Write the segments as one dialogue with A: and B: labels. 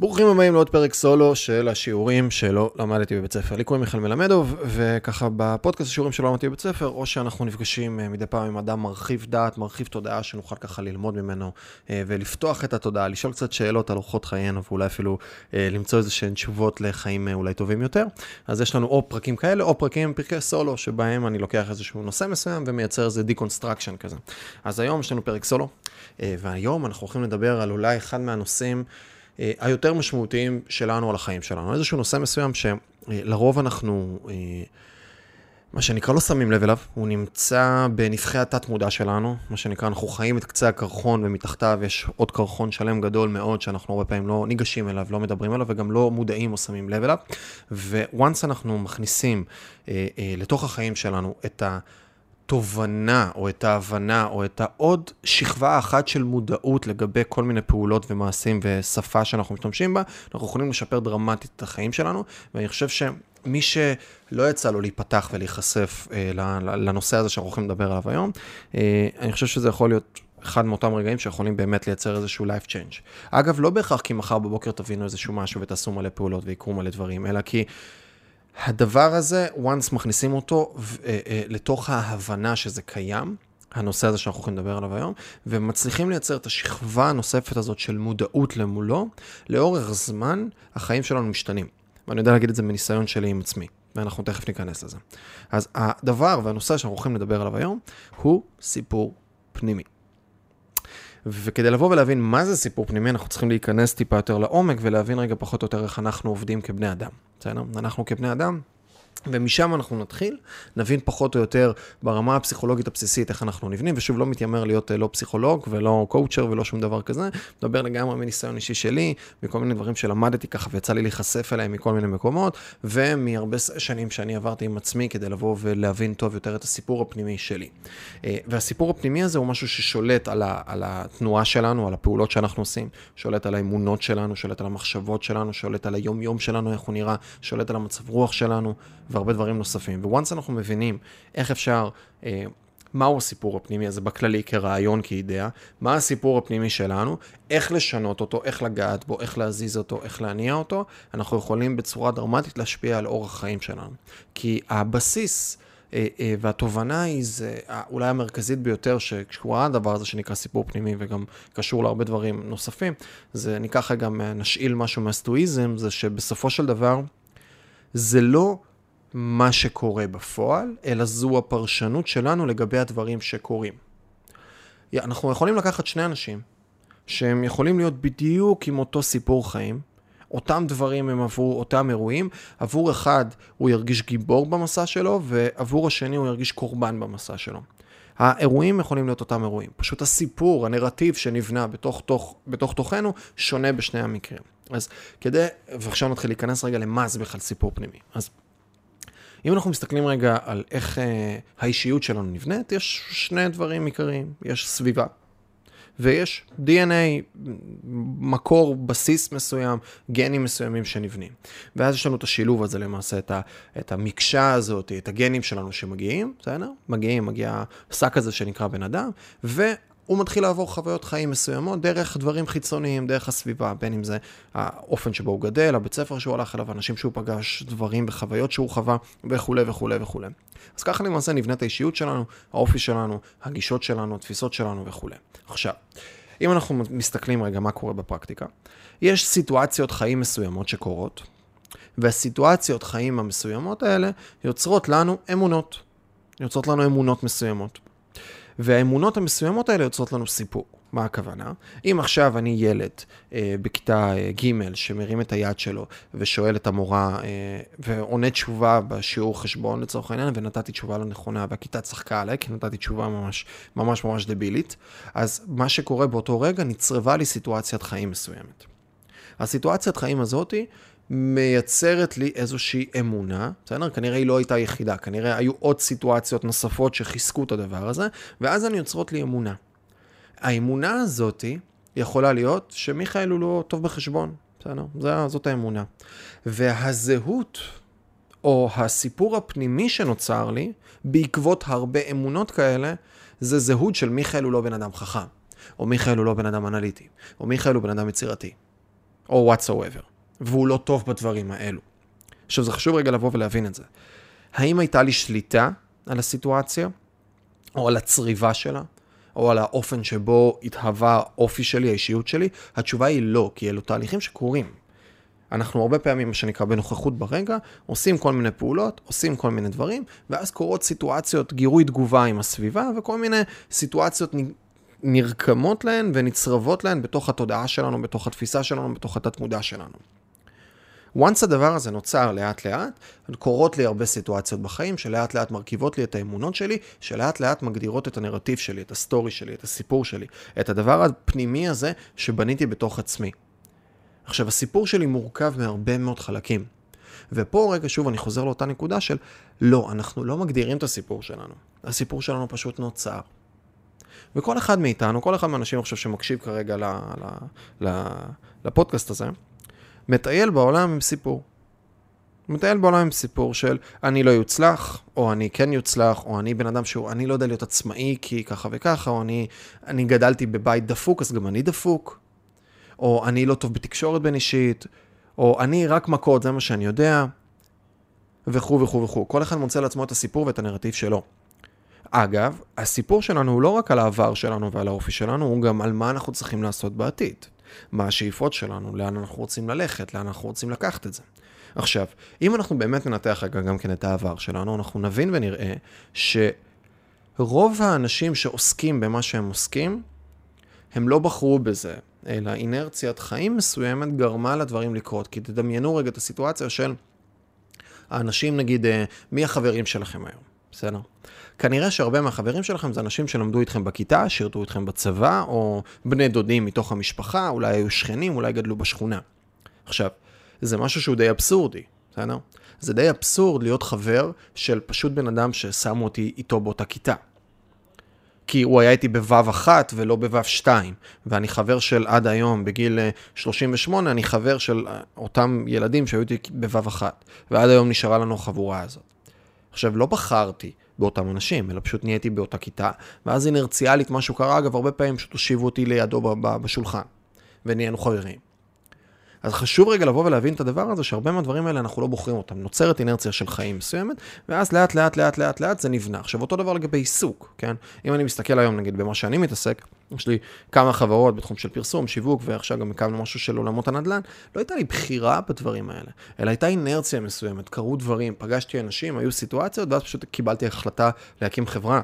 A: ברוכים הבאים לעוד פרק סולו של השיעורים שלא למדתי בבית ספר. לי קוראים מיכאל מלמדוב, וככה בפודקאסט השיעורים שלא למדתי בבית ספר, או שאנחנו נפגשים אה, מדי פעם עם אדם מרחיב דעת, מרחיב תודעה, שנוכל ככה ללמוד ממנו אה, ולפתוח את התודעה, לשאול קצת שאלות על אורחות חיינו, ואולי אפילו אה, למצוא איזה שהן תשובות לחיים אולי טובים יותר. אז יש לנו או פרקים כאלה, או פרקים, פרקי סולו, שבהם אני לוקח איזשהו נושא מסוים ומייצר איזה deconstruction כזה. אז היום יש לנו פרק סולו, והיום אנחנו הולכים לדבר על אולי אחד מהנושאים היותר משמעותיים שלנו על החיים שלנו. איזשהו נושא מסוים שלרוב אנחנו, אה, מה שנקרא, לא שמים לב אליו, הוא נמצא בנבחי התת-מודע שלנו, מה שנקרא, אנחנו חיים את קצה הקרחון ומתחתיו יש עוד קרחון שלם גדול מאוד שאנחנו הרבה פעמים לא ניגשים אליו, לא מדברים עליו וגם לא מודעים או שמים לב אליו. וואנס אנחנו מכניסים אה, אה, לתוך החיים שלנו את ה... התובנה או את ההבנה או את העוד שכבה אחת של מודעות לגבי כל מיני פעולות ומעשים ושפה שאנחנו משתמשים בה, אנחנו יכולים לשפר דרמטית את החיים שלנו, ואני חושב שמי שלא יצא לו להיפתח ולהיחשף אה, לנושא הזה שאנחנו הולכים לדבר עליו היום, אה, אני חושב שזה יכול להיות אחד מאותם רגעים שיכולים באמת לייצר איזשהו life change. אגב, לא בהכרח כי מחר בבוקר תבינו איזשהו משהו ותעשו מלא פעולות ויקרו מלא דברים, אלא כי... הדבר הזה, once מכניסים אותו אה, אה, לתוך ההבנה שזה קיים, הנושא הזה שאנחנו הולכים לדבר עליו היום, ומצליחים לייצר את השכבה הנוספת הזאת של מודעות למולו, לאורך זמן החיים שלנו משתנים. ואני יודע להגיד את זה מניסיון שלי עם עצמי, ואנחנו תכף ניכנס לזה. אז הדבר והנושא שאנחנו הולכים לדבר עליו היום, הוא סיפור פנימי. וכדי לבוא ולהבין מה זה סיפור פנימי, אנחנו צריכים להיכנס טיפה יותר לעומק ולהבין רגע פחות או יותר איך אנחנו עובדים כבני אדם. בסדר? אנחנו כבני אדם ומשם אנחנו נתחיל, נבין פחות או יותר ברמה הפסיכולוגית הבסיסית איך אנחנו נבנים, ושוב, לא מתיימר להיות אה, לא פסיכולוג ולא קואוצ'ר ולא שום דבר כזה, מדבר לגמרי מניסיון אישי שלי, מכל מיני דברים שלמדתי ככה ויצא לי להיחשף אליהם מכל מיני מקומות, ומהרבה שנים שאני עברתי עם עצמי כדי לבוא ולהבין טוב יותר את הסיפור הפנימי שלי. אה, והסיפור הפנימי הזה הוא משהו ששולט על, ה, על התנועה שלנו, על הפעולות שאנחנו עושים, שולט על האמונות שלנו, שולט על המחשבות שלנו, שולט על היום-יום שלנו, איך הוא נראה, שולט על המצב רוח שלנו. והרבה דברים נוספים. וואנס אנחנו מבינים איך אפשר, אה, מהו הסיפור הפנימי הזה בכללי כרעיון, כאידאה, מה הסיפור הפנימי שלנו, איך לשנות אותו, איך לגעת בו, איך להזיז אותו, איך להניע אותו, אנחנו יכולים בצורה דרמטית להשפיע על אורח החיים שלנו. כי הבסיס... אה, אה, והתובנה היא זה אולי המרכזית ביותר שקשורה לדבר הזה שנקרא סיפור פנימי וגם קשור להרבה דברים נוספים, זה ניקח גם נשאיל משהו מהסטואיזם, זה שבסופו של דבר זה לא מה שקורה בפועל, אלא זו הפרשנות שלנו לגבי הדברים שקורים. אנחנו יכולים לקחת שני אנשים שהם יכולים להיות בדיוק עם אותו סיפור חיים, אותם דברים הם עבור אותם אירועים, עבור אחד הוא ירגיש גיבור במסע שלו, ועבור השני הוא ירגיש קורבן במסע שלו. האירועים יכולים להיות אותם אירועים, פשוט הסיפור, הנרטיב שנבנה בתוך, תוך, בתוך תוכנו, שונה בשני המקרים. אז כדי, ועכשיו נתחיל להיכנס רגע למה זה בכלל סיפור פנימי. אז אם אנחנו מסתכלים רגע על איך אה, האישיות שלנו נבנית, יש שני דברים עיקריים. יש סביבה, ויש DNA, מקור, בסיס מסוים, גנים מסוימים שנבנים. ואז יש לנו את השילוב הזה למעשה, את, ה, את המקשה הזאת, את הגנים שלנו שמגיעים, בסדר? מגיעים, מגיע השק הזה שנקרא בן אדם, ו... הוא מתחיל לעבור חוויות חיים מסוימות דרך דברים חיצוניים, דרך הסביבה, בין אם זה האופן שבו הוא גדל, הבית ספר שהוא הלך אליו, אנשים שהוא פגש, דברים וחוויות שהוא חווה, וכולי וכולי וכולי. אז ככה למעשה נבנית האישיות שלנו, האופי שלנו, הגישות שלנו, התפיסות שלנו וכולי. עכשיו, אם אנחנו מסתכלים רגע מה קורה בפרקטיקה, יש סיטואציות חיים מסוימות שקורות, והסיטואציות חיים המסוימות האלה יוצרות לנו אמונות. יוצרות לנו אמונות מסוימות. והאמונות המסוימות האלה יוצרות לנו סיפור. מה הכוונה? אם עכשיו אני ילד אה, בכיתה אה, ג' שמרים את היד שלו ושואל את המורה אה, ועונה תשובה בשיעור חשבון לצורך העניין ונתתי תשובה לא נכונה והכיתה צחקה עליי כי נתתי תשובה ממש ממש ממש דבילית, אז מה שקורה באותו רגע נצרבה לי סיטואציית חיים מסוימת. הסיטואציית חיים הזאתי מייצרת לי איזושהי אמונה, בסדר? כנראה היא לא הייתה יחידה, כנראה היו עוד סיטואציות נוספות שחיזקו את הדבר הזה, ואז הן יוצרות לי אמונה. האמונה הזאתי יכולה להיות שמיכאל הוא לא טוב בחשבון, בסדר? זאת האמונה. והזהות, או הסיפור הפנימי שנוצר לי, בעקבות הרבה אמונות כאלה, זה זהות של מיכאל הוא לא בן אדם חכם, או מיכאל הוא לא בן אדם אנליטי, או מיכאל הוא בן אדם יצירתי. או whatsoever, והוא לא טוב בדברים האלו. עכשיו, זה חשוב רגע לבוא ולהבין את זה. האם הייתה לי שליטה על הסיטואציה, או על הצריבה שלה, או על האופן שבו התהווה האופי שלי, האישיות שלי? התשובה היא לא, כי אלו תהליכים שקורים. אנחנו הרבה פעמים, מה שנקרא בנוכחות ברגע, עושים כל מיני פעולות, עושים כל מיני דברים, ואז קורות סיטואציות גירוי תגובה עם הסביבה, וכל מיני סיטואציות נרקמות להן ונצרבות להן בתוך התודעה שלנו, בתוך התפיסה שלנו, בתוך התת-מודע שלנו. Once הדבר הזה נוצר לאט לאט, קורות לי הרבה סיטואציות בחיים שלאט לאט מרכיבות לי את האמונות שלי, שלאט לאט מגדירות את הנרטיב שלי, את ה story שלי, את הסיפור שלי, את הדבר הפנימי הזה שבניתי בתוך עצמי. עכשיו, הסיפור שלי מורכב מהרבה מאוד חלקים. ופה רגע שוב אני חוזר לאותה נקודה של לא, אנחנו לא מגדירים את הסיפור שלנו. הסיפור שלנו פשוט נוצר. וכל אחד מאיתנו, כל אחד מהאנשים עכשיו שמקשיב כרגע ל, ל, ל, לפודקאסט הזה, מטייל בעולם עם סיפור. מטייל בעולם עם סיפור של אני לא יוצלח, או אני כן יוצלח, או אני בן אדם שהוא, אני לא יודע להיות עצמאי כי ככה וככה, או אני, אני גדלתי בבית דפוק, אז גם אני דפוק. או אני לא טוב בתקשורת בין אישית, או אני רק מכות, זה מה שאני יודע, וכו' וכו' וכו'. כל אחד מוצא לעצמו את הסיפור ואת הנרטיב שלו. אגב, הסיפור שלנו הוא לא רק על העבר שלנו ועל האופי שלנו, הוא גם על מה אנחנו צריכים לעשות בעתיד. מה השאיפות שלנו, לאן אנחנו רוצים ללכת, לאן אנחנו רוצים לקחת את זה. עכשיו, אם אנחנו באמת ננתח רגע גם כן את העבר שלנו, אנחנו נבין ונראה שרוב האנשים שעוסקים במה שהם עוסקים, הם לא בחרו בזה, אלא אינרציית חיים מסוימת גרמה לדברים לקרות. כי תדמיינו רגע את הסיטואציה של האנשים, נגיד, אה, מי החברים שלכם היום, בסדר? כנראה שהרבה מהחברים שלכם זה אנשים שלמדו איתכם בכיתה, שירתו איתכם בצבא, או בני דודים מתוך המשפחה, אולי היו שכנים, אולי גדלו בשכונה. עכשיו, זה משהו שהוא די אבסורדי, בסדר? זה די אבסורד להיות חבר של פשוט בן אדם ששמו אותי איתו באותה כיתה. כי הוא היה איתי בוו אחת ולא בוו שתיים, ואני חבר של עד היום, בגיל 38, אה, אני חבר של אה, אותם ילדים שהיו איתי בוו אחת, ועד היום נשארה לנו החבורה הזאת. עכשיו, לא בחרתי באותם אנשים, אלא פשוט נהייתי באותה כיתה, ואז אינרציאלית משהו קרה, אגב, הרבה פעמים פשוט הושיבו אותי לידו בשולחן, ונהיינו חברים. אז חשוב רגע לבוא ולהבין את הדבר הזה, שהרבה מהדברים האלה אנחנו לא בוחרים אותם. נוצרת אינרציה של חיים מסוימת, ואז לאט לאט לאט לאט לאט זה נבנה. עכשיו אותו דבר לגבי עיסוק, כן? אם אני מסתכל היום נגיד במה שאני מתעסק, יש לי כמה חברות בתחום של פרסום, שיווק, ועכשיו גם הקמנו משהו של עולמות הנדל"ן, לא הייתה לי בחירה בדברים האלה, אלא הייתה אינרציה מסוימת, קרו דברים, פגשתי אנשים, היו סיטואציות, ואז פשוט קיבלתי החלטה להקים חברה.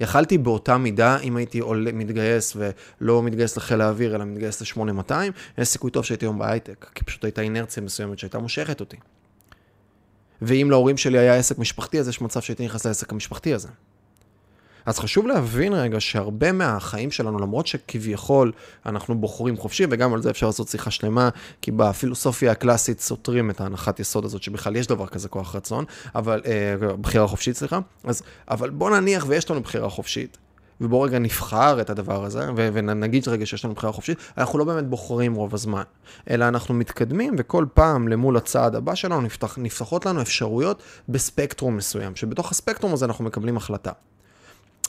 A: יכלתי באותה מידה, אם הייתי עולה, מתגייס ולא מתגייס לחיל האוויר, אלא מתגייס ל-8200, יש סיכוי טוב שהייתי היום בהייטק, כי פשוט הייתה אינרציה מסוימת שהייתה מושכת אותי. ואם להורים שלי היה עסק משפחתי, אז יש מצב שהייתי נכנס לעסק המשפחתי הזה. אז חשוב להבין רגע שהרבה מהחיים שלנו, למרות שכביכול אנחנו בוחרים חופשי, וגם על זה אפשר לעשות שיחה שלמה, כי בפילוסופיה הקלאסית סותרים את ההנחת יסוד הזאת שבכלל יש דבר כזה כוח רצון, אבל, אה, בחירה חופשית, סליחה, אז, אבל בוא נניח ויש לנו בחירה חופשית. ובואו רגע נבחר את הדבר הזה, ו- ונגיד רגע שיש לנו בחירה חופשית, אנחנו לא באמת בוחרים רוב הזמן, אלא אנחנו מתקדמים, וכל פעם למול הצעד הבא שלנו נפתח, נפתחות לנו אפשרויות בספקטרום מסוים, שבתוך הספקטרום הזה אנחנו מקבלים החלטה.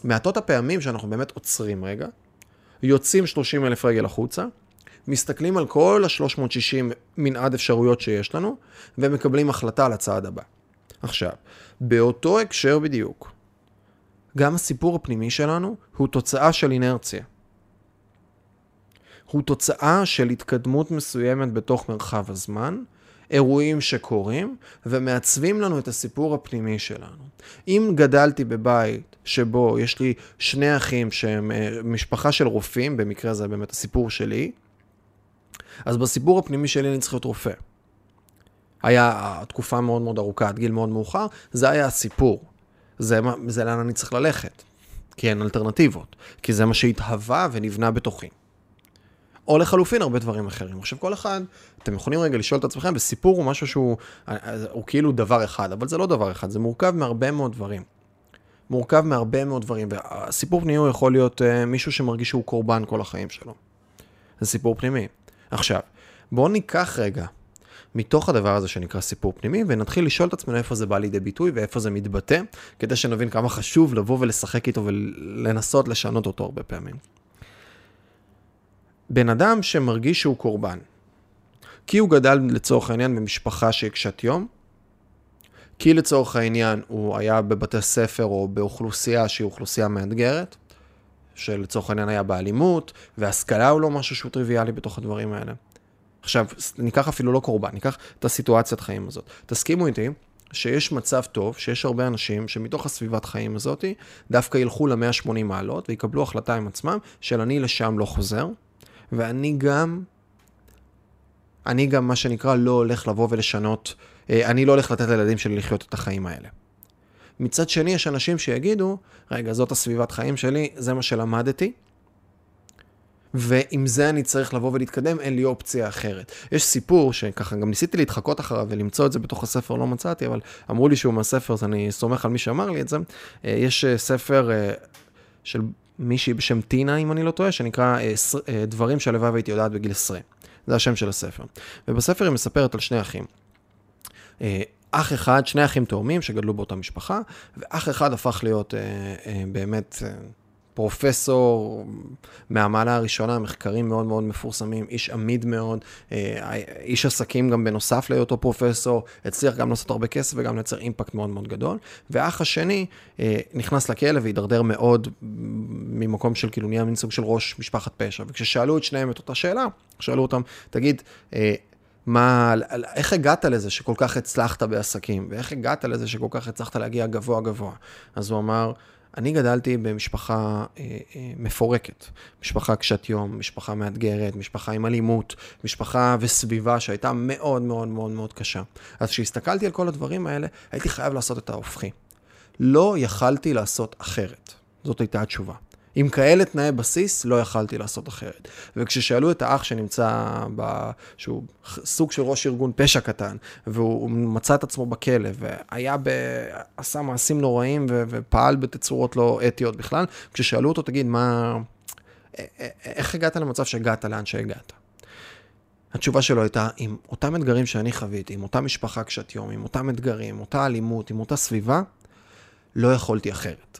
A: מעטות הפעמים שאנחנו באמת עוצרים רגע, יוצאים 30 אלף רגל החוצה, מסתכלים על כל ה-360 מנעד אפשרויות שיש לנו, ומקבלים החלטה על הצעד הבא. עכשיו, באותו הקשר בדיוק, גם הסיפור הפנימי שלנו הוא תוצאה של אינרציה. הוא תוצאה של התקדמות מסוימת בתוך מרחב הזמן, אירועים שקורים ומעצבים לנו את הסיפור הפנימי שלנו. אם גדלתי בבית שבו יש לי שני אחים שהם אה, משפחה של רופאים, במקרה זה באמת הסיפור שלי, אז בסיפור הפנימי שלי אני צריך להיות רופא. היה תקופה מאוד מאוד ארוכה, עד גיל מאוד מאוחר, זה היה הסיפור. זה, זה לאן אני צריך ללכת. כי אין אלטרנטיבות. כי זה מה שהתהווה ונבנה בתוכי. או לחלופין הרבה דברים אחרים. עכשיו כל אחד, אתם יכולים רגע לשאול את עצמכם, וסיפור הוא משהו שהוא הוא כאילו דבר אחד, אבל זה לא דבר אחד, זה מורכב מהרבה מאוד דברים. מורכב מהרבה מאוד דברים, והסיפור פנימי הוא יכול להיות uh, מישהו שמרגיש שהוא קורבן כל החיים שלו. זה סיפור פנימי. עכשיו, בואו ניקח רגע מתוך הדבר הזה שנקרא סיפור פנימי, ונתחיל לשאול את עצמנו איפה זה בא לידי ביטוי ואיפה זה מתבטא, כדי שנבין כמה חשוב לבוא ולשחק איתו ולנסות לשנות אותו הרבה פעמים. בן אדם שמרגיש שהוא קורבן, כי הוא גדל לצורך העניין במשפחה שהיא קשת יום, כי לצורך העניין הוא היה בבתי ספר או באוכלוסייה שהיא אוכלוסייה מאתגרת, שלצורך העניין היה באלימות, והשכלה הוא לא משהו שהוא טריוויאלי בתוך הדברים האלה. עכשיו, ניקח אפילו לא קורבן, ניקח את הסיטואציית חיים הזאת. תסכימו איתי שיש מצב טוב, שיש הרבה אנשים שמתוך הסביבת חיים הזאת, דווקא ילכו ל-180 מעלות ויקבלו החלטה עם עצמם של אני לשם לא חוזר, ואני גם, אני גם מה שנקרא לא הולך לבוא ולשנות, אני לא הולך לתת לילדים שלי לחיות את החיים האלה. מצד שני, יש אנשים שיגידו, רגע, זאת הסביבת חיים שלי, זה מה שלמדתי, ועם זה אני צריך לבוא ולהתקדם, אין לי אופציה אחרת. יש סיפור שככה גם ניסיתי להתחקות אחריו ולמצוא את זה בתוך הספר, לא מצאתי, אבל אמרו לי שהוא מהספר, אז אני סומך על מי שאמר לי את זה. אה, יש אה, ספר אה, של מישהי בשם טינה, אם אני לא טועה, שנקרא דברים שהלוואי והייתי יודעת בגיל 20. זה השם של הספר. ובספר היא מספרת על שני אחים. אח אחד, שני אחים תאומים שגדלו באותה משפחה, ואח אחד הפך להיות אה, אה, באמת אה, פרופסור מהמעלה הראשונה, מחקרים מאוד מאוד מפורסמים, איש עמיד מאוד, אה, איש עסקים גם בנוסף להיותו פרופסור, הצליח גם לעשות הרבה כסף וגם לייצר אימפקט מאוד מאוד גדול. והאח השני אה, נכנס לכלא והידרדר מאוד ממקום של כאילו נהיה מין סוג של ראש משפחת פשע. וכששאלו את שניהם את אותה שאלה, שאלו אותם, תגיד, אה, מה, איך הגעת לזה שכל כך הצלחת בעסקים, ואיך הגעת לזה שכל כך הצלחת להגיע גבוה גבוה? אז הוא אמר, אני גדלתי במשפחה אה, אה, מפורקת, משפחה קשת יום, משפחה מאתגרת, משפחה עם אלימות, משפחה וסביבה שהייתה מאוד מאוד מאוד מאוד קשה. אז כשהסתכלתי על כל הדברים האלה, הייתי חייב לעשות את ההופכי. לא יכלתי לעשות אחרת. זאת הייתה התשובה. עם כאלה תנאי בסיס, לא יכלתי לעשות אחרת. וכששאלו את האח שנמצא, ב... שהוא סוג של ראש ארגון פשע קטן, והוא מצא את עצמו בכלא, והיה ב... עשה מעשים נוראים ו... ופעל בתצורות לא אתיות בכלל, כששאלו אותו, תגיד, מה... איך הגעת למצב שהגעת לאן שהגעת? התשובה שלו הייתה, עם אותם אתגרים שאני חוויתי, עם אותה משפחה קשת יום, עם אותם אתגרים, עם אותה אלימות, עם אותה סביבה, לא יכולתי אחרת.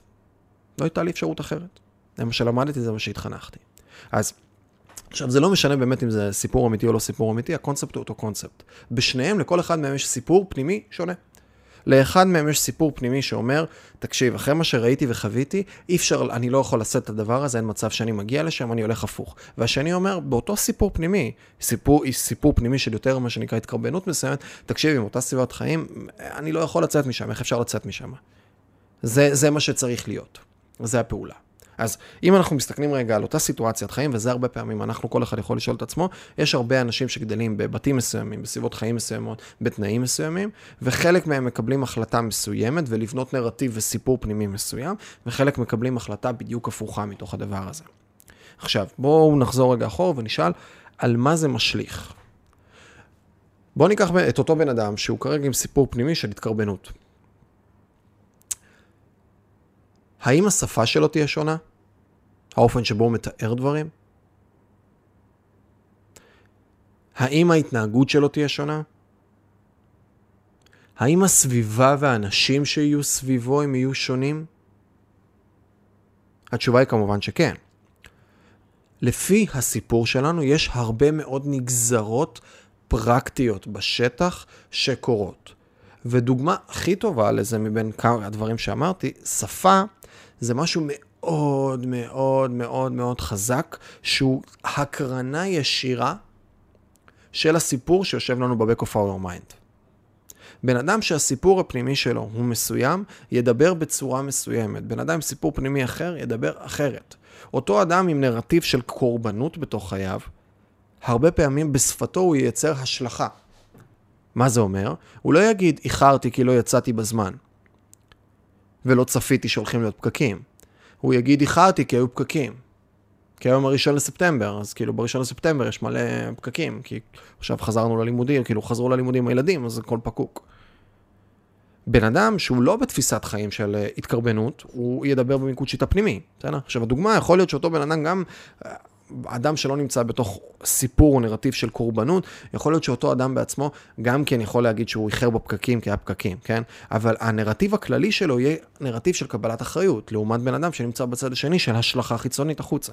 A: לא הייתה לי אפשרות אחרת. זה מה שלמדתי, זה מה שהתחנכתי. אז, עכשיו זה לא משנה באמת אם זה סיפור אמיתי או לא סיפור אמיתי, הקונספט הוא אותו קונספט. בשניהם, לכל אחד מהם יש סיפור פנימי שונה. לאחד מהם יש סיפור פנימי שאומר, תקשיב, אחרי מה שראיתי וחוויתי, אי אפשר, אני לא יכול לשאת את הדבר הזה, אין מצב שאני מגיע לשם, אני הולך הפוך. והשני אומר, באותו סיפור פנימי, סיפור, סיפור פנימי של יותר מה שנקרא התקרבנות מסוימת, תקשיב, עם אותה סביבת חיים, אני לא יכול לצאת משם, איך אפשר לצאת משם? זה, זה מה שצריך להיות, זה הפעולה. אז אם אנחנו מסתכלים רגע על אותה סיטואציית חיים, וזה הרבה פעמים אנחנו, כל אחד יכול לשאול את עצמו, יש הרבה אנשים שגדלים בבתים מסוימים, בסביבות חיים מסוימות, בתנאים מסוימים, וחלק מהם מקבלים החלטה מסוימת ולבנות נרטיב וסיפור פנימי מסוים, וחלק מקבלים החלטה בדיוק הפוכה מתוך הדבר הזה. עכשיו, בואו נחזור רגע אחורה ונשאל על מה זה משליך. בואו ניקח את אותו בן אדם שהוא כרגע עם סיפור פנימי של התקרבנות. האם השפה שלו תהיה שונה? האופן שבו הוא מתאר דברים? האם ההתנהגות שלו תהיה שונה? האם הסביבה והאנשים שיהיו סביבו הם יהיו שונים? התשובה היא כמובן שכן. לפי הסיפור שלנו יש הרבה מאוד נגזרות פרקטיות בשטח שקורות. ודוגמה הכי טובה לזה מבין כמה הדברים שאמרתי, שפה זה משהו מאוד מאוד מאוד מאוד חזק, שהוא הקרנה ישירה של הסיפור שיושב לנו ב-back of our mind. בן אדם שהסיפור הפנימי שלו הוא מסוים, ידבר בצורה מסוימת. בן אדם עם סיפור פנימי אחר, ידבר אחרת. אותו אדם עם נרטיב של קורבנות בתוך חייו, הרבה פעמים בשפתו הוא ייצר השלכה. מה זה אומר? הוא לא יגיד, איחרתי כי לא יצאתי בזמן. ולא צפיתי שהולכים להיות פקקים. הוא יגיד, איחרתי כי היו פקקים. כי היום הראשון לספטמבר, אז כאילו בראשון לספטמבר יש מלא פקקים, כי עכשיו חזרנו ללימודים, כאילו חזרו ללימודים הילדים, אז הכל פקוק. בן אדם שהוא לא בתפיסת חיים של אה, התקרבנות, הוא ידבר במיקוד שיטה פנימי, בסדר? עכשיו הדוגמה, יכול להיות שאותו בן אדם גם אה, אדם שלא נמצא בתוך סיפור או נרטיב של קורבנות, יכול להיות שאותו אדם בעצמו גם כן יכול להגיד שהוא איחר בפקקים כי היה פקקים, כן? אבל הנרטיב הכללי שלו יהיה נרטיב של קבלת אחריות, לעומת בן אדם שנמצא בצד השני של השלכה חיצונית החוצה.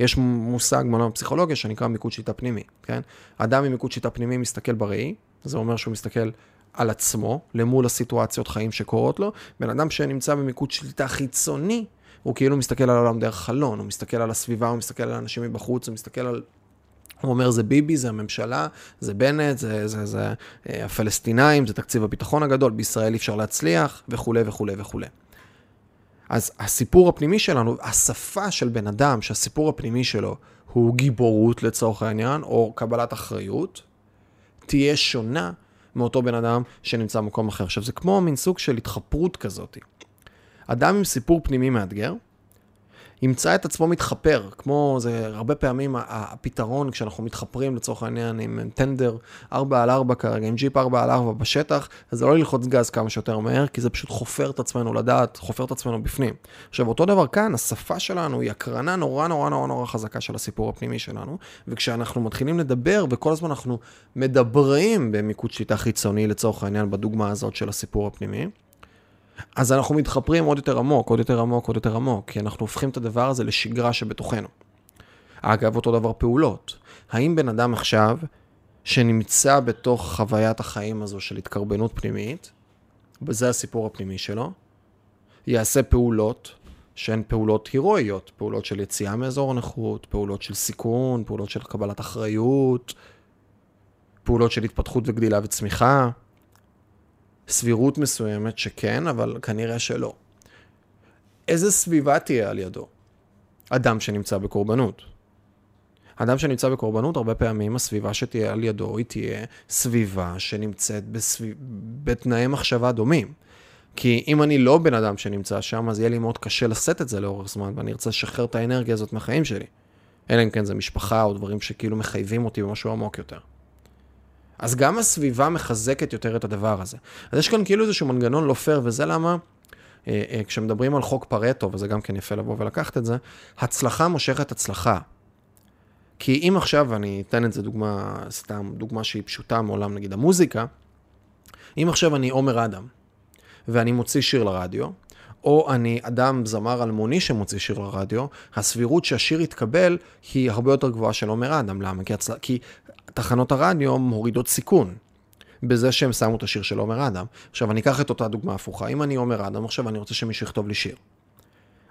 A: יש מושג בעולם הפסיכולוגיה שנקרא מיקוד שיטה פנימי, כן? אדם עם מיקוד שיטה פנימי מסתכל בראי, זה אומר שהוא מסתכל על עצמו, למול הסיטואציות חיים שקורות לו. בן אדם שנמצא במיקוד שליטה חיצוני, הוא כאילו מסתכל על העולם דרך חלון, הוא מסתכל על הסביבה, הוא מסתכל על אנשים מבחוץ, הוא מסתכל על... הוא אומר, זה ביבי, זה הממשלה, זה בנט, זה, זה, זה, אה, הפלסטינאים, זה תקציב הביטחון הגדול, בישראל אי אפשר להצליח, וכולי וכולי וכולי. אז הסיפור הפנימי שלנו, השפה של בן אדם, שהסיפור הפנימי שלו הוא גיבורות לצורך העניין, או קבלת אחריות, תהיה שונה מאותו בן אדם שנמצא במקום אחר. עכשיו, זה כמו מין סוג של התחפרות כזאת. אדם עם סיפור פנימי מאתגר, ימצא את עצמו מתחפר, כמו זה הרבה פעמים הפתרון כשאנחנו מתחפרים לצורך העניין עם טנדר 4 על 4 כרגע, עם ג'יפ 4 על 4 בשטח, אז זה לא ללחוץ גז כמה שיותר מהר, כי זה פשוט חופר את עצמנו לדעת, חופר את עצמנו בפנים. עכשיו, אותו דבר כאן, השפה שלנו היא הקרנה נורא נורא נורא נורא חזקה של הסיפור הפנימי שלנו, וכשאנחנו מתחילים לדבר, וכל הזמן אנחנו מדברים במיקוד שליטה חיצוני לצורך העניין, בדוגמה הזאת של הסיפור הפנימי, אז אנחנו מתחפרים עוד יותר עמוק, עוד יותר עמוק, עוד יותר עמוק, כי אנחנו הופכים את הדבר הזה לשגרה שבתוכנו. אגב, אותו דבר פעולות. האם בן אדם עכשיו, שנמצא בתוך חוויית החיים הזו של התקרבנות פנימית, וזה הסיפור הפנימי שלו, יעשה פעולות שהן פעולות הירואיות, פעולות של יציאה מאזור הנוחות, פעולות של סיכון, פעולות של קבלת אחריות, פעולות של התפתחות וגדילה וצמיחה. סבירות מסוימת שכן, אבל כנראה שלא. איזה סביבה תהיה על ידו? אדם שנמצא בקורבנות. אדם שנמצא בקורבנות, הרבה פעמים הסביבה שתהיה על ידו היא תהיה סביבה שנמצאת בסביב... בתנאי מחשבה דומים. כי אם אני לא בן אדם שנמצא שם, אז יהיה לי מאוד קשה לשאת את זה לאורך זמן, ואני ארצה לשחרר את האנרגיה הזאת מהחיים שלי. אלא אם כן זה משפחה או דברים שכאילו מחייבים אותי במשהו עמוק יותר. אז גם הסביבה מחזקת יותר את הדבר הזה. אז יש כאן כאילו איזשהו מנגנון לא פייר, וזה למה אה, אה, כשמדברים על חוק פרטו, וזה גם כן יפה לבוא ולקחת את זה, הצלחה מושכת הצלחה. כי אם עכשיו, אני אתן את זה דוגמה, סתם דוגמה שהיא פשוטה מעולם נגיד המוזיקה, אם עכשיו אני עומר אדם, ואני מוציא שיר לרדיו, או אני אדם זמר אלמוני שמוציא שיר לרדיו, הסבירות שהשיר יתקבל היא הרבה יותר גבוהה של עומר אדם. למה? כי, הצל... כי תחנות הרדיו מורידות סיכון. בזה שהם שמו את השיר של עומר אדם. עכשיו, אני אקח את אותה דוגמה הפוכה. אם אני עומר אדם, עכשיו אני רוצה שמישהו יכתוב לי שיר.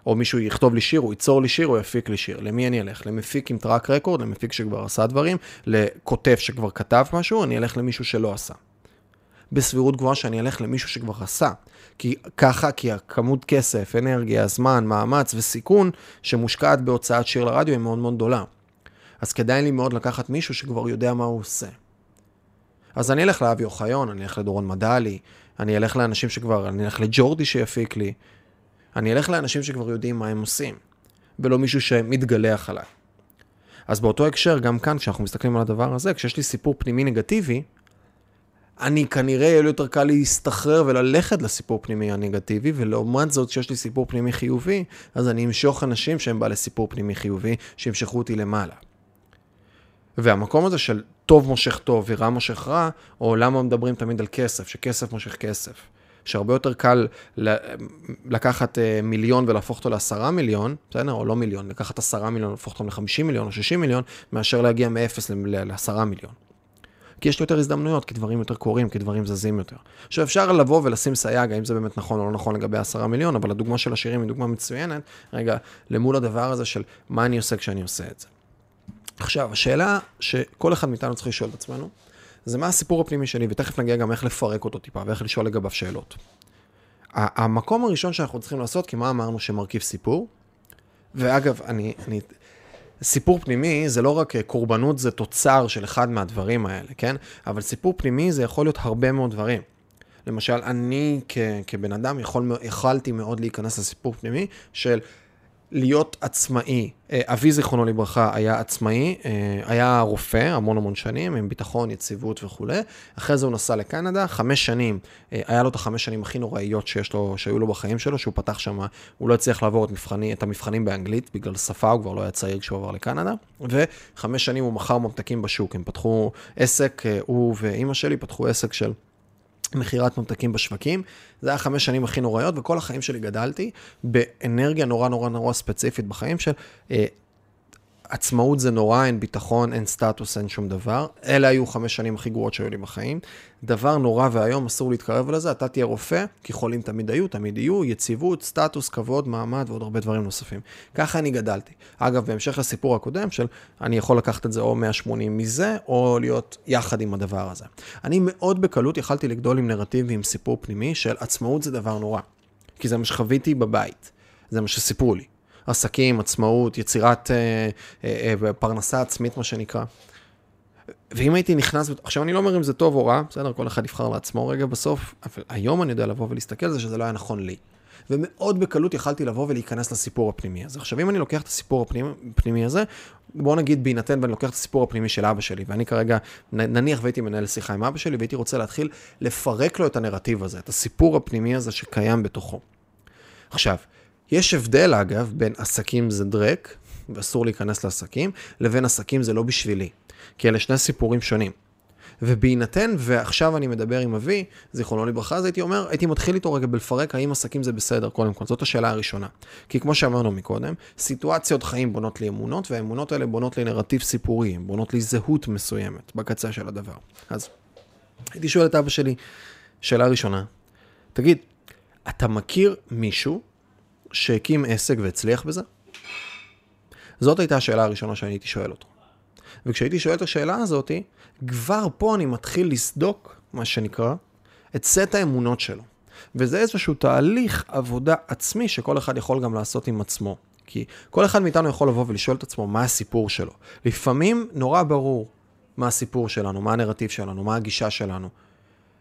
A: או מישהו יכתוב לי שיר, הוא ייצור לי שיר, הוא יפיק לי שיר. למי אני אלך? למפיק עם טראק רקורד, למפיק שכבר עשה דברים, לכותב שכבר כתב משהו, אני אלך למישהו שלא עשה. בסבירות גבוהה שאני אלך למישהו שכבר עשה. כי ככה, כי הכמות כסף, אנרגיה, זמן, מאמץ וסיכון שמושקעת בהוצאת שיר לרדיו היא מאוד מאוד גדולה. אז כדאי לי מאוד לקחת מישהו שכבר יודע מה הוא עושה. אז אני אלך לאבי אוחיון, אני אלך לדורון מדלי, אני אלך לאנשים שכבר, אני אלך לג'ורדי שיפיק לי, אני אלך לאנשים שכבר יודעים מה הם עושים, ולא מישהו שמתגלח עליי. אז באותו הקשר, גם כאן, כשאנחנו מסתכלים על הדבר הזה, כשיש לי סיפור פנימי נגטיבי, אני כנראה יהיה לי יותר קל להסתחרר וללכת לסיפור פנימי הנגטיבי, ולעומת זאת, כשיש לי סיפור פנימי חיובי, אז אני אמשוך אנשים שהם בעלי סיפור פנימי חיובי, שימשכו אותי למעלה. והמקום הזה של טוב מושך טוב ורע מושך רע, או למה מדברים תמיד על כסף, שכסף מושך כסף. שהרבה יותר קל לקחת אה, מיליון ולהפוך אותו לעשרה מיליון, בסדר? או לא מיליון, לקחת עשרה מיליון ולהפוך אותם לחמישים מיליון או שישים מיליון, מאשר להגיע מאפס לעשרה מיליון. כי יש לי יותר הזדמנויות, כי דברים יותר קורים, כי דברים זזים יותר. עכשיו אפשר לבוא ולשים סייג, האם זה באמת נכון או לא נכון לגבי עשרה מיליון, אבל הדוגמה של השירים היא דוגמה מצוינת, רגע, למול הדבר הזה של מה אני עושה כשאני עושה את זה. עכשיו, השאלה שכל אחד מאיתנו צריך לשאול את עצמנו, זה מה הסיפור הפנימי שלי, ותכף נגיע גם איך לפרק אותו טיפה, ואיך לשאול לגביו שאלות. המקום הראשון שאנחנו צריכים לעשות, כי מה אמרנו שמרכיב סיפור? ואגב, אני, אני, סיפור פנימי זה לא רק קורבנות, זה תוצר של אחד מהדברים האלה, כן? אבל סיפור פנימי זה יכול להיות הרבה מאוד דברים. למשל, אני כ, כבן אדם יכול, יכלתי מאוד להיכנס לסיפור פנימי של להיות עצמאי. אה, אבי, זיכרונו לברכה, היה עצמאי, אה, היה רופא המון המון שנים, עם ביטחון, יציבות וכולי. אחרי זה הוא נסע לקנדה, חמש שנים, אה, היה לו את החמש שנים הכי נוראיות שיש לו, שהיו לו בחיים שלו, שהוא פתח שם, הוא לא הצליח לעבור את, מבחני, את המבחנים באנגלית, בגלל שפה, הוא כבר לא היה צעיר כשהוא עבר לקנדה. וחמש שנים הוא מכר ממתקים בשוק, הם פתחו עסק, הוא ואימא שלי פתחו עסק של... מכירת ממתקים בשווקים. זה היה חמש שנים הכי נוראיות, וכל החיים שלי גדלתי באנרגיה נורא נורא נורא ספציפית בחיים של... אה, עצמאות זה נורא, אין ביטחון, אין סטטוס, אין שום דבר. אלה היו חמש שנים הכי גרועות שהיו לי בחיים. דבר נורא ואיום, אסור להתקרב לזה, אתה תהיה רופא, כי חולים תמיד היו, תמיד יהיו, יציבות, סטטוס, כבוד, מעמד ועוד הרבה דברים נוספים. ככה אני גדלתי. אגב, בהמשך לסיפור הקודם של אני יכול לקחת את זה או 180 מזה, או להיות יחד עם הדבר הזה. אני מאוד בקלות יכלתי לגדול עם נרטיב ועם סיפור פנימי של עצמאות זה דבר נורא. כי זה מה שחוויתי בבית, זה מה שסיפרו לי. עסקים, עצמאות, יצירת אה, אה, אה, פרנסה עצמית, מה שנקרא. ואם הייתי נכנס, עכשיו אני לא אומר אם זה טוב או רע, בסדר, כל אחד יבחר לעצמו רגע בסוף, אבל היום אני יודע לבוא ולהסתכל על זה שזה לא היה נכון לי. ומאוד בקלות יכלתי לבוא ולהיכנס לסיפור הפנימי הזה. עכשיו, אם אני לוקח את הסיפור הפנימי, הזה, בוא נגיד בהינתן ואני לוקח את הסיפור הפנימי של אבא שלי, ואני כרגע, נניח והייתי מנהל שיחה עם אבא שלי, והייתי רוצה להתחיל לפרק לו את הנרטיב הזה, את הסיפור הפנימי הזה שקיים בתוכו. עכשיו, יש הבדל, אגב, בין עסקים זה דרק, ואסור להיכנס לעסקים, לבין עסקים זה לא בשבילי. כי אלה שני סיפורים שונים. ובהינתן, ועכשיו אני מדבר עם אבי, זיכרונו לברכה, אז הייתי אומר, הייתי מתחיל איתו רגע בלפרק האם עסקים זה בסדר, קודם כל, זאת השאלה הראשונה. כי כמו שאמרנו מקודם, סיטואציות חיים בונות לי אמונות, והאמונות האלה בונות לי נרטיב סיפורי, בונות לי זהות מסוימת בקצה של הדבר. אז הייתי שואל את אבא שלי, שאלה ראשונה, תגיד, אתה מכיר מישהו שהקים עסק והצליח בזה? זאת הייתה השאלה הראשונה שאני הייתי שואל אותו. וכשהייתי שואל את השאלה הזאת, כבר פה אני מתחיל לסדוק, מה שנקרא, את סט האמונות שלו. וזה איזשהו תהליך עבודה עצמי שכל אחד יכול גם לעשות עם עצמו. כי כל אחד מאיתנו יכול לבוא ולשאול את עצמו מה הסיפור שלו. לפעמים נורא ברור מה הסיפור שלנו, מה הנרטיב שלנו, מה הגישה שלנו.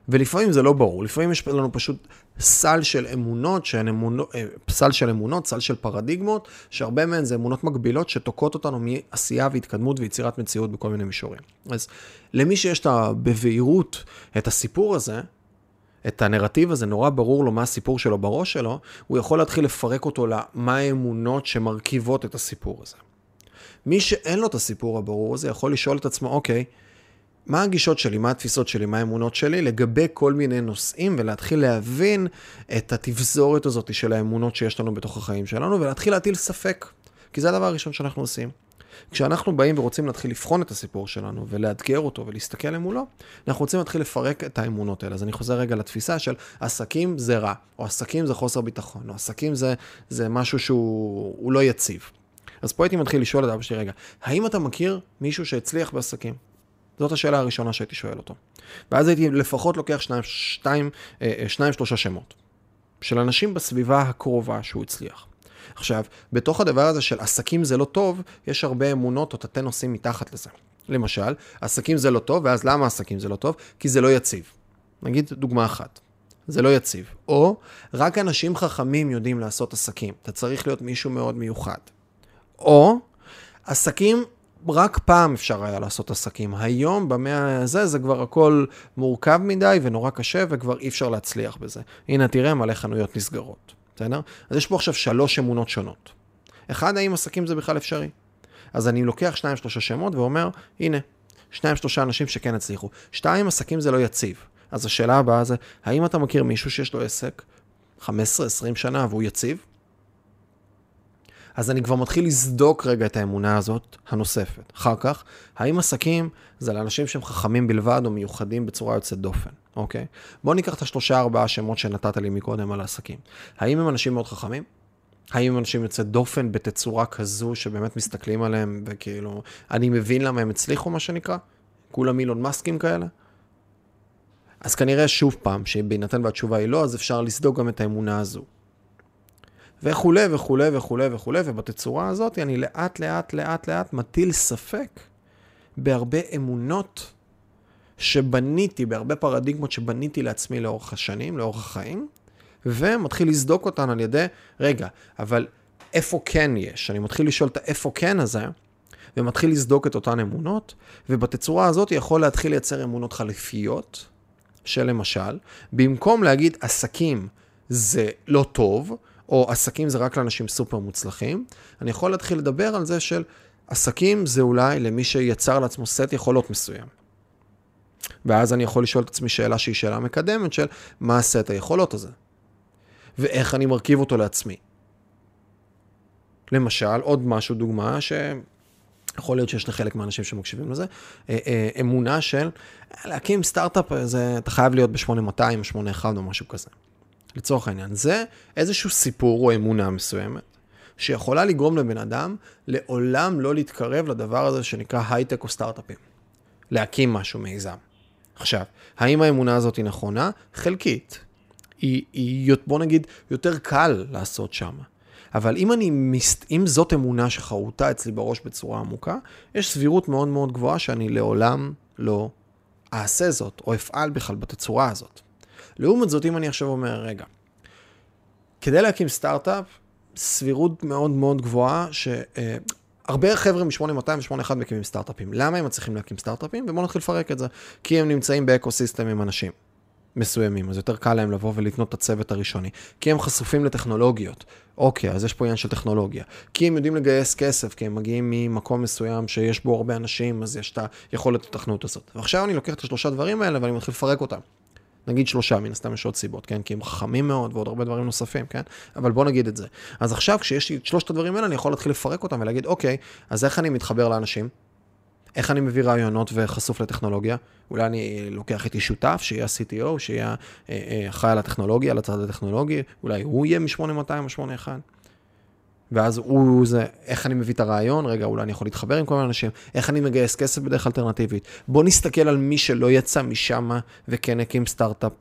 A: ולפעמים זה לא ברור, לפעמים יש לנו פשוט סל של אמונות, שהן אמונות, אה, סל של אמונות, סל של פרדיגמות, שהרבה מהן זה אמונות מגבילות שתוקעות אותנו מעשייה והתקדמות ויצירת מציאות בכל מיני מישורים. אז למי שיש את בבהירות את הסיפור הזה, את הנרטיב הזה, נורא ברור לו מה הסיפור שלו בראש שלו, הוא יכול להתחיל לפרק אותו למה האמונות שמרכיבות את הסיפור הזה. מי שאין לו את הסיפור הברור הזה יכול לשאול את עצמו, אוקיי, מה הגישות שלי, מה התפיסות שלי, מה האמונות שלי לגבי כל מיני נושאים, ולהתחיל להבין את התבזורת הזאת של האמונות שיש לנו בתוך החיים שלנו, ולהתחיל להטיל ספק. כי זה הדבר הראשון שאנחנו עושים. כשאנחנו באים ורוצים להתחיל לבחון את הסיפור שלנו ולאתגר אותו ולהסתכל למולו, אנחנו רוצים להתחיל לפרק את האמונות האלה. אז אני חוזר רגע לתפיסה של עסקים זה רע, או עסקים זה חוסר ביטחון, או עסקים זה, זה משהו שהוא לא יציב. אז פה הייתי מתחיל לשאול את אבא שלי, רגע, האם אתה מכיר מישהו שהצליח בעסקים? זאת השאלה הראשונה שהייתי שואל אותו. ואז הייתי לפחות לוקח שניים, שתיים, אה, אה, שניים שלושה שמות של אנשים בסביבה הקרובה שהוא הצליח. עכשיו, בתוך הדבר הזה של עסקים זה לא טוב, יש הרבה אמונות או תתי נושאים מתחת לזה. למשל, עסקים זה לא טוב, ואז למה עסקים זה לא טוב? כי זה לא יציב. נגיד דוגמה אחת, זה לא יציב. או, רק אנשים חכמים יודעים לעשות עסקים. אתה צריך להיות מישהו מאוד מיוחד. או, עסקים רק פעם אפשר היה לעשות עסקים. היום, במאה הזה, זה כבר הכל מורכב מדי ונורא קשה, וכבר אי אפשר להצליח בזה. הנה, תראה, מלא חנויות נסגרות. בסדר? אז יש פה עכשיו שלוש אמונות שונות. אחד, האם עסקים זה בכלל אפשרי? אז אני לוקח שניים, שלושה שמות ואומר, הנה, שניים, שלושה אנשים שכן הצליחו. שתיים, עסקים זה לא יציב. אז השאלה הבאה זה, האם אתה מכיר מישהו שיש לו עסק 15-20 שנה והוא יציב? אז אני כבר מתחיל לסדוק רגע את האמונה הזאת הנוספת. אחר כך, האם עסקים זה לאנשים שהם חכמים בלבד או מיוחדים בצורה יוצאת דופן, אוקיי? בואו ניקח את השלושה ארבעה שמות שנתת לי מקודם על העסקים. האם הם אנשים מאוד חכמים? האם אנשים יוצאי דופן בתצורה כזו שבאמת מסתכלים עליהם וכאילו, אני מבין למה הם הצליחו מה שנקרא? כולם אילון מסקים כאלה? אז כנראה שוב פעם, שבהינתן והתשובה היא לא, אז אפשר לסדוק גם את האמונה הזו. וכולי וכולי וכולי וכולי, ובתצורה הזאת אני לאט לאט לאט לאט מטיל ספק בהרבה אמונות שבניתי, בהרבה פרדיגמות שבניתי לעצמי לאורך השנים, לאורך החיים, ומתחיל לסדוק אותן על ידי, רגע, אבל איפה כן יש? אני מתחיל לשאול את האיפה כן הזה, ומתחיל לסדוק את אותן אמונות, ובתצורה הזאת יכול להתחיל לייצר אמונות חליפיות, שלמשל, במקום להגיד עסקים זה לא טוב, או עסקים זה רק לאנשים סופר מוצלחים, אני יכול להתחיל לדבר על זה של עסקים זה אולי למי שיצר לעצמו סט יכולות מסוים. ואז אני יכול לשאול את עצמי שאלה שהיא שאלה מקדמת של מה הסט היכולות הזה, ואיך אני מרכיב אותו לעצמי. למשל, עוד משהו, דוגמה, ש... יכול להיות שיש לחלק מהאנשים שמקשיבים לזה, אה, אה, אמונה של להקים סטארט-אפ, אתה חייב להיות ב-8200 או 81 או משהו כזה. לצורך העניין, זה איזשהו סיפור או אמונה מסוימת, שיכולה לגרום לבן אדם לעולם לא להתקרב לדבר הזה שנקרא הייטק או סטארט-אפים. להקים משהו מיזם. עכשיו, האם האמונה הזאת היא נכונה? חלקית. היא, היא, בוא נגיד, יותר קל לעשות שם. אבל אם, אני, אם זאת אמונה שחרוטה אצלי בראש בצורה עמוקה, יש סבירות מאוד מאוד גבוהה שאני לעולם לא אעשה זאת, או אפעל בכלל בתצורה הזאת. לעומת זאת, אם אני עכשיו אומר, רגע, כדי להקים סטארט-אפ, סבירות מאוד מאוד גבוהה, שהרבה אה, חבר'ה מ-8200 ו-81 מקימים סטארט-אפים. למה הם מצליחים להקים סטארט-אפים? ובואו נתחיל לפרק את זה. כי הם נמצאים ב ecosystem עם אנשים. מסוימים, אז יותר קל להם לבוא ולבנות את הצוות הראשוני. כי הם חשופים לטכנולוגיות. אוקיי, אז יש פה עניין של טכנולוגיה. כי הם יודעים לגייס כסף, כי הם מגיעים ממקום מסוים שיש בו הרבה אנשים, אז יש את היכולת התכנות הזאת. ועכשיו אני לוקח את השלושה דברים האלה ואני מתחיל לפרק אותם. נגיד שלושה, מן הסתם יש עוד סיבות, כן? כי הם חכמים מאוד ועוד הרבה דברים נוספים, כן? אבל בוא נגיד את זה. אז עכשיו, כשיש לי את שלושת הדברים האלה, אני יכול להתחיל לפרק אותם ולהגיד, אוקיי, אז איך אני מתחבר לאנשים? איך אני מביא רעיונות וחשוף לטכנולוגיה? אולי אני לוקח איתי שותף, שיהיה ה-CTO, שיהיה אה, אה, אחראי על הטכנולוגיה, על הצד הטכנולוגי, אולי הוא יהיה מ-8200 או 81. ואז הוא זה, איך אני מביא את הרעיון, רגע, אולי אני יכול להתחבר עם כל מיני אנשים, איך אני מגייס כסף בדרך אלטרנטיבית. בוא נסתכל על מי שלא יצא משם וכן הקים סטארט-אפ,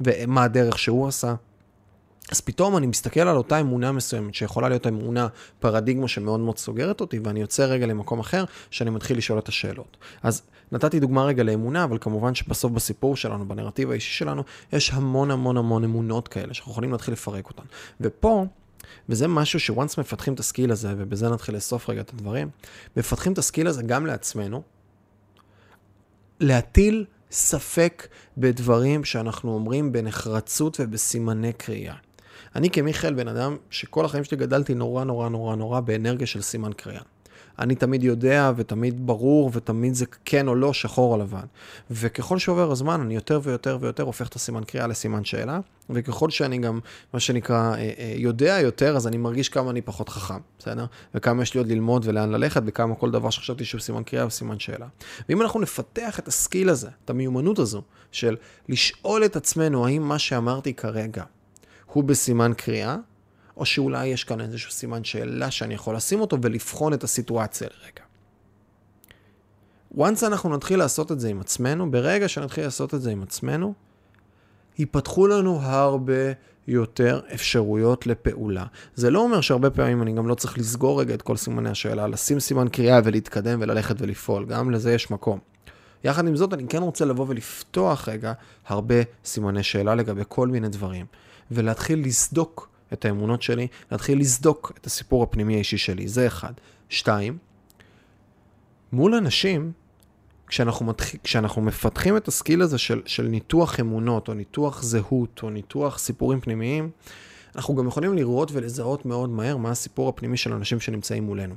A: ומה הדרך שהוא עשה. אז פתאום אני מסתכל על אותה אמונה מסוימת, שיכולה להיות אמונה, פרדיגמה שמאוד מאוד סוגרת אותי, ואני יוצא רגע למקום אחר, שאני מתחיל לשאול את השאלות. אז נתתי דוגמה רגע לאמונה, אבל כמובן שבסוף בסיפור שלנו, בנרטיב האישי שלנו, יש המון המון המון אמונות כאלה, שאנחנו יכולים להתחיל לפרק אותן. ופה, וזה משהו ש once מפתחים את ה skill הזה, ובזה נתחיל לאסוף רגע את הדברים, מפתחים את ה skill הזה גם לעצמנו, להטיל ספק בדברים שאנחנו אומרים בנחרצות ובסימני קריאה. אני כמיכאל בן אדם שכל החיים שלי גדלתי נורא נורא נורא נורא באנרגיה של סימן קריאה. אני תמיד יודע ותמיד ברור ותמיד זה כן או לא, שחור או לבן. וככל שעובר הזמן אני יותר ויותר ויותר הופך את הסימן קריאה לסימן שאלה, וככל שאני גם, מה שנקרא, אה, אה, יודע יותר, אז אני מרגיש כמה אני פחות חכם, בסדר? וכמה יש לי עוד ללמוד ולאן ללכת, וכמה כל דבר שחשבתי שהוא סימן קריאה וסימן שאלה. ואם אנחנו נפתח את הסקיל הזה, את המיומנות הזו, של לשאול את עצמנו האם מה שאמרתי כרגע הוא בסימן קריאה, או שאולי יש כאן איזשהו סימן שאלה שאני יכול לשים אותו ולבחון את הסיטואציה לרגע. once אנחנו נתחיל לעשות את זה עם עצמנו, ברגע שנתחיל לעשות את זה עם עצמנו, ייפתחו לנו הרבה יותר אפשרויות לפעולה. זה לא אומר שהרבה פעמים אני גם לא צריך לסגור רגע את כל סימני השאלה, לשים סימן קריאה ולהתקדם וללכת ולפעול, גם לזה יש מקום. יחד עם זאת, אני כן רוצה לבוא ולפתוח רגע הרבה סימני שאלה לגבי כל מיני דברים, ולהתחיל לסדוק את האמונות שלי, להתחיל לסדוק את הסיפור הפנימי האישי שלי, זה אחד. שתיים, מול אנשים, כשאנחנו, מתח... כשאנחנו מפתחים את הסקיל הזה של, של ניתוח אמונות, או ניתוח זהות, או ניתוח סיפורים פנימיים, אנחנו גם יכולים לראות ולזהות מאוד מהר מה הסיפור הפנימי של אנשים שנמצאים מולנו.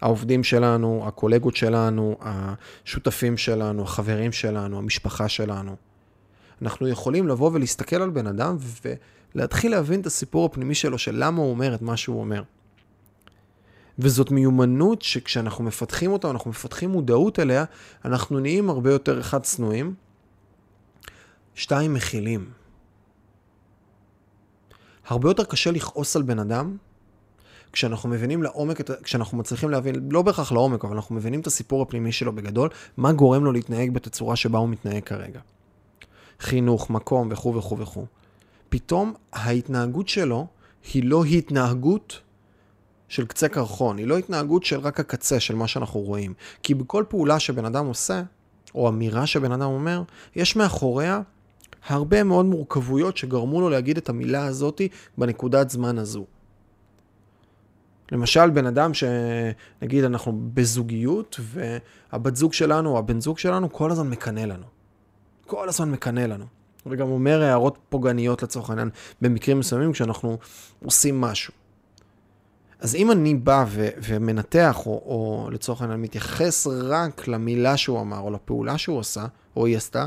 A: העובדים שלנו, הקולגות שלנו, השותפים שלנו, החברים שלנו, המשפחה שלנו. אנחנו יכולים לבוא ולהסתכל על בן אדם ולהתחיל להבין את הסיפור הפנימי שלו, של למה הוא אומר את מה שהוא אומר. וזאת מיומנות שכשאנחנו מפתחים אותה, אנחנו מפתחים מודעות אליה, אנחנו נהיים הרבה יותר, אחד, צנועים, שתיים, מכילים. הרבה יותר קשה לכעוס על בן אדם, כשאנחנו מבינים לעומק, כשאנחנו מצליחים להבין, לא בהכרח לעומק, אבל אנחנו מבינים את הסיפור הפנימי שלו בגדול, מה גורם לו להתנהג בתצורה שבה הוא מתנהג כרגע. חינוך, מקום וכו' וכו' וכו'. פתאום ההתנהגות שלו היא לא התנהגות של קצה קרחון, היא לא התנהגות של רק הקצה של מה שאנחנו רואים. כי בכל פעולה שבן אדם עושה, או אמירה שבן אדם אומר, יש מאחוריה הרבה מאוד מורכבויות שגרמו לו להגיד את המילה הזאתי בנקודת זמן הזו. למשל, בן אדם שנגיד אנחנו בזוגיות, והבת זוג שלנו או הבן זוג שלנו כל הזמן מקנא לנו. כל הזמן מקנא לנו. וגם אומר הערות פוגעניות לצורך העניין במקרים מסוימים כשאנחנו עושים משהו. אז אם אני בא ו- ומנתח, או, או לצורך העניין מתייחס רק למילה שהוא אמר, או לפעולה שהוא עשה, או היא עשתה,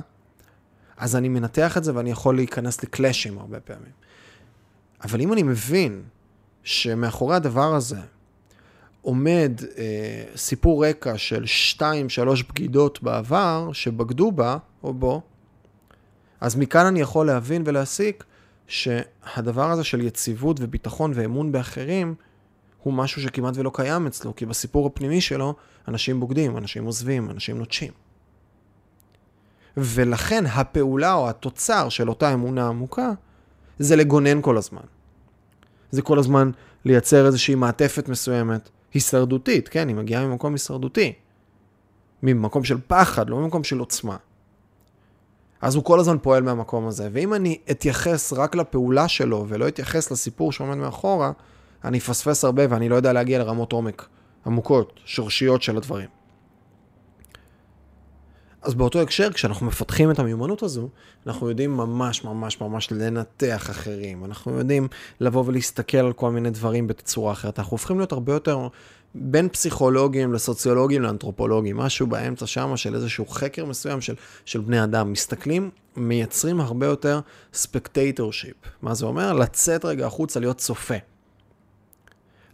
A: אז אני מנתח את זה ואני יכול להיכנס לקלאשים הרבה פעמים. אבל אם אני מבין שמאחורי הדבר הזה, עומד אה, סיפור רקע של 2-3 בגידות בעבר, שבגדו בה או בו, אז מכאן אני יכול להבין ולהסיק שהדבר הזה של יציבות וביטחון ואמון באחרים, הוא משהו שכמעט ולא קיים אצלו, כי בסיפור הפנימי שלו, אנשים בוגדים, אנשים עוזבים, אנשים נוטשים. ולכן הפעולה או התוצר של אותה אמונה עמוקה, זה לגונן כל הזמן. זה כל הזמן לייצר איזושהי מעטפת מסוימת, הישרדותית, כן, היא מגיעה ממקום הישרדותי. ממקום של פחד, לא ממקום של עוצמה. אז הוא כל הזמן פועל מהמקום הזה. ואם אני אתייחס רק לפעולה שלו ולא אתייחס לסיפור שעומד מאחורה, אני אפספס הרבה ואני לא יודע להגיע לרמות עומק עמוקות, שורשיות של הדברים. אז באותו הקשר, כשאנחנו מפתחים את המיומנות הזו, אנחנו יודעים ממש ממש ממש לנתח אחרים. אנחנו יודעים לבוא ולהסתכל על כל מיני דברים בצורה אחרת. אנחנו הופכים להיות הרבה יותר בין פסיכולוגים לסוציולוגים לאנתרופולוגים, משהו באמצע שם של איזשהו חקר מסוים של, של בני אדם. מסתכלים, מייצרים הרבה יותר spectatorship. מה זה אומר? לצאת רגע החוצה, להיות צופה.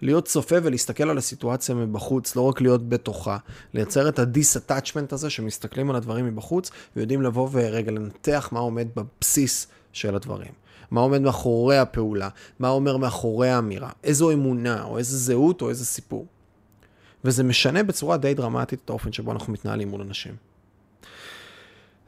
A: להיות צופה ולהסתכל על הסיטואציה מבחוץ, לא רק להיות בתוכה, לייצר את ה dis-attachment הזה שמסתכלים על הדברים מבחוץ ויודעים לבוא ורגע לנתח מה עומד בבסיס של הדברים. מה עומד מאחורי הפעולה, מה אומר מאחורי האמירה, איזו אמונה או איזו זהות או איזה סיפור. וזה משנה בצורה די דרמטית את האופן שבו אנחנו מתנהלים מול אנשים.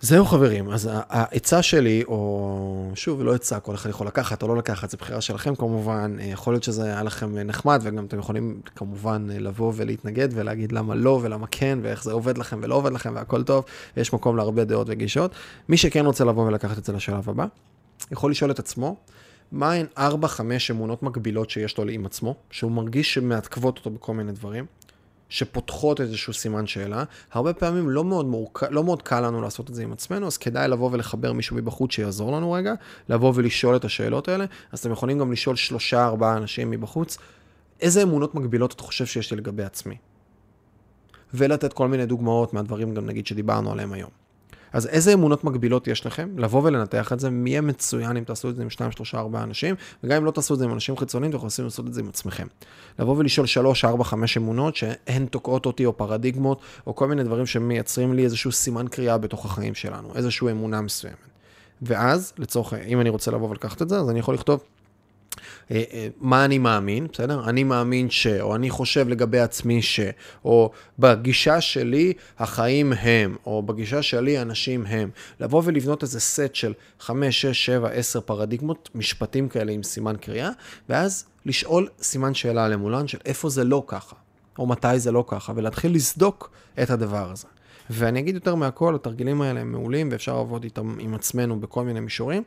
A: זהו חברים, אז העצה שלי, או שוב, לא עצה, כל אחד יכול לקחת או לא לקחת, זו בחירה שלכם כמובן, אה, יכול להיות שזה היה לכם נחמד, וגם אתם יכולים כמובן אה, לבוא ולהתנגד ולהגיד למה לא ולמה כן, ואיך זה עובד לכם ולא עובד לכם והכל טוב, ויש מקום להרבה דעות וגישות. מי שכן רוצה לבוא ולקחת את זה לשלב הבא, יכול לשאול את עצמו, מהן 4-5 אמונות מקבילות שיש לו עם עצמו, שהוא מרגיש שמעכבות אותו בכל מיני דברים. שפותחות איזשהו סימן שאלה. הרבה פעמים לא מאוד, מורכ... לא מאוד קל לנו לעשות את זה עם עצמנו, אז כדאי לבוא ולחבר מישהו מבחוץ שיעזור לנו רגע, לבוא ולשאול את השאלות האלה. אז אתם יכולים גם לשאול שלושה, ארבעה אנשים מבחוץ, איזה אמונות מגבילות אתה חושב שיש לי לגבי עצמי? ולתת כל מיני דוגמאות מהדברים גם נגיד שדיברנו עליהם היום. אז איזה אמונות מגבילות יש לכם? לבוא ולנתח את זה, יהיה מצוין אם תעשו את זה עם 2, 3, 4 אנשים, וגם אם לא תעשו את זה עם אנשים חיצוניים, אתם יכולים לעשות את זה עם עצמכם. לבוא ולשאול 3, 4, 5 אמונות שהן תוקעות אותי, או פרדיגמות, או כל מיני דברים שמייצרים לי איזשהו סימן קריאה בתוך החיים שלנו, איזושהי אמונה מסוימת. ואז, לצורך, אם אני רוצה לבוא ולקחת את זה, אז אני יכול לכתוב מה אני מאמין, בסדר? אני מאמין ש, או אני חושב לגבי עצמי ש, או בגישה שלי החיים הם, או בגישה שלי אנשים הם. לבוא ולבנות איזה סט של 5, 6, 7, 10 פרדיגמות, משפטים כאלה עם סימן קריאה, ואז לשאול סימן שאלה למולן של איפה זה לא ככה, או מתי זה לא ככה, ולהתחיל לסדוק את הדבר הזה. ואני אגיד יותר מהכל, התרגילים האלה הם מעולים ואפשר לעבוד איתם עם עצמנו בכל מיני מישורים.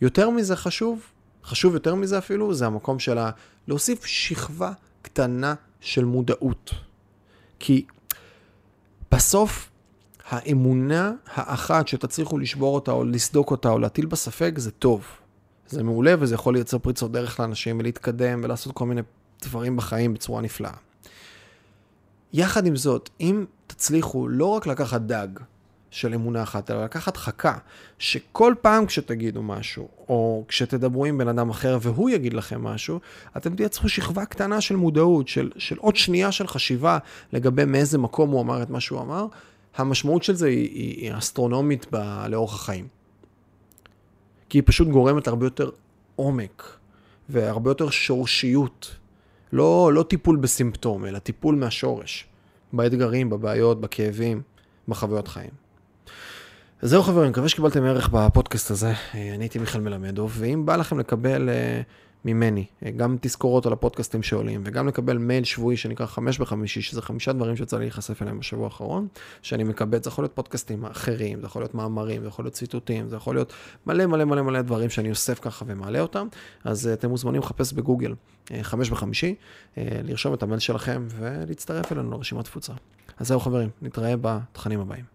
A: יותר מזה חשוב חשוב יותר מזה אפילו, זה המקום של ה... להוסיף שכבה קטנה של מודעות. כי בסוף, האמונה האחת שתצליחו לשבור אותה או לסדוק אותה או להטיל בה ספק זה טוב. זה מעולה וזה יכול לייצר פריצות דרך לאנשים ולהתקדם ולעשות כל מיני דברים בחיים בצורה נפלאה. יחד עם זאת, אם תצליחו לא רק לקחת דג, של אמונה אחת, אלא לקחת חכה, שכל פעם כשתגידו משהו, או כשתדברו עם בן אדם אחר והוא יגיד לכם משהו, אתם תייצרו שכבה קטנה של מודעות, של, של עוד שנייה של חשיבה לגבי מאיזה מקום הוא אמר את מה שהוא אמר. המשמעות של זה היא, היא, היא אסטרונומית ב, לאורך החיים. כי היא פשוט גורמת הרבה יותר עומק והרבה יותר שורשיות. לא, לא טיפול בסימפטום, אלא טיפול מהשורש. באתגרים, בבעיות, בכאבים, בחוויות חיים. אז זהו חברים, מקווה שקיבלתם ערך בפודקאסט הזה. אה, אני הייתי מיכאל מלמדוב, ואם בא לכם לקבל uh, ממני uh, גם תזכורות על הפודקאסטים שעולים, וגם לקבל מייל שבועי שנקרא חמש בחמישי, שזה חמישה דברים שיצא לי להיחשף אליהם בשבוע האחרון, שאני מקבל, זה יכול להיות פודקאסטים אחרים, זה יכול להיות מאמרים, זה יכול להיות ציטוטים, זה יכול להיות מלא מלא מלא מלא דברים שאני אוסף ככה ומעלה אותם, אז אתם מוזמנים לחפש בגוגל חמש בחמישי, לרשום את המייל שלכם ולהצטרף אלינו לרשימת תפוצה. אז זהו חברים, נתראה בתכנים הבאים.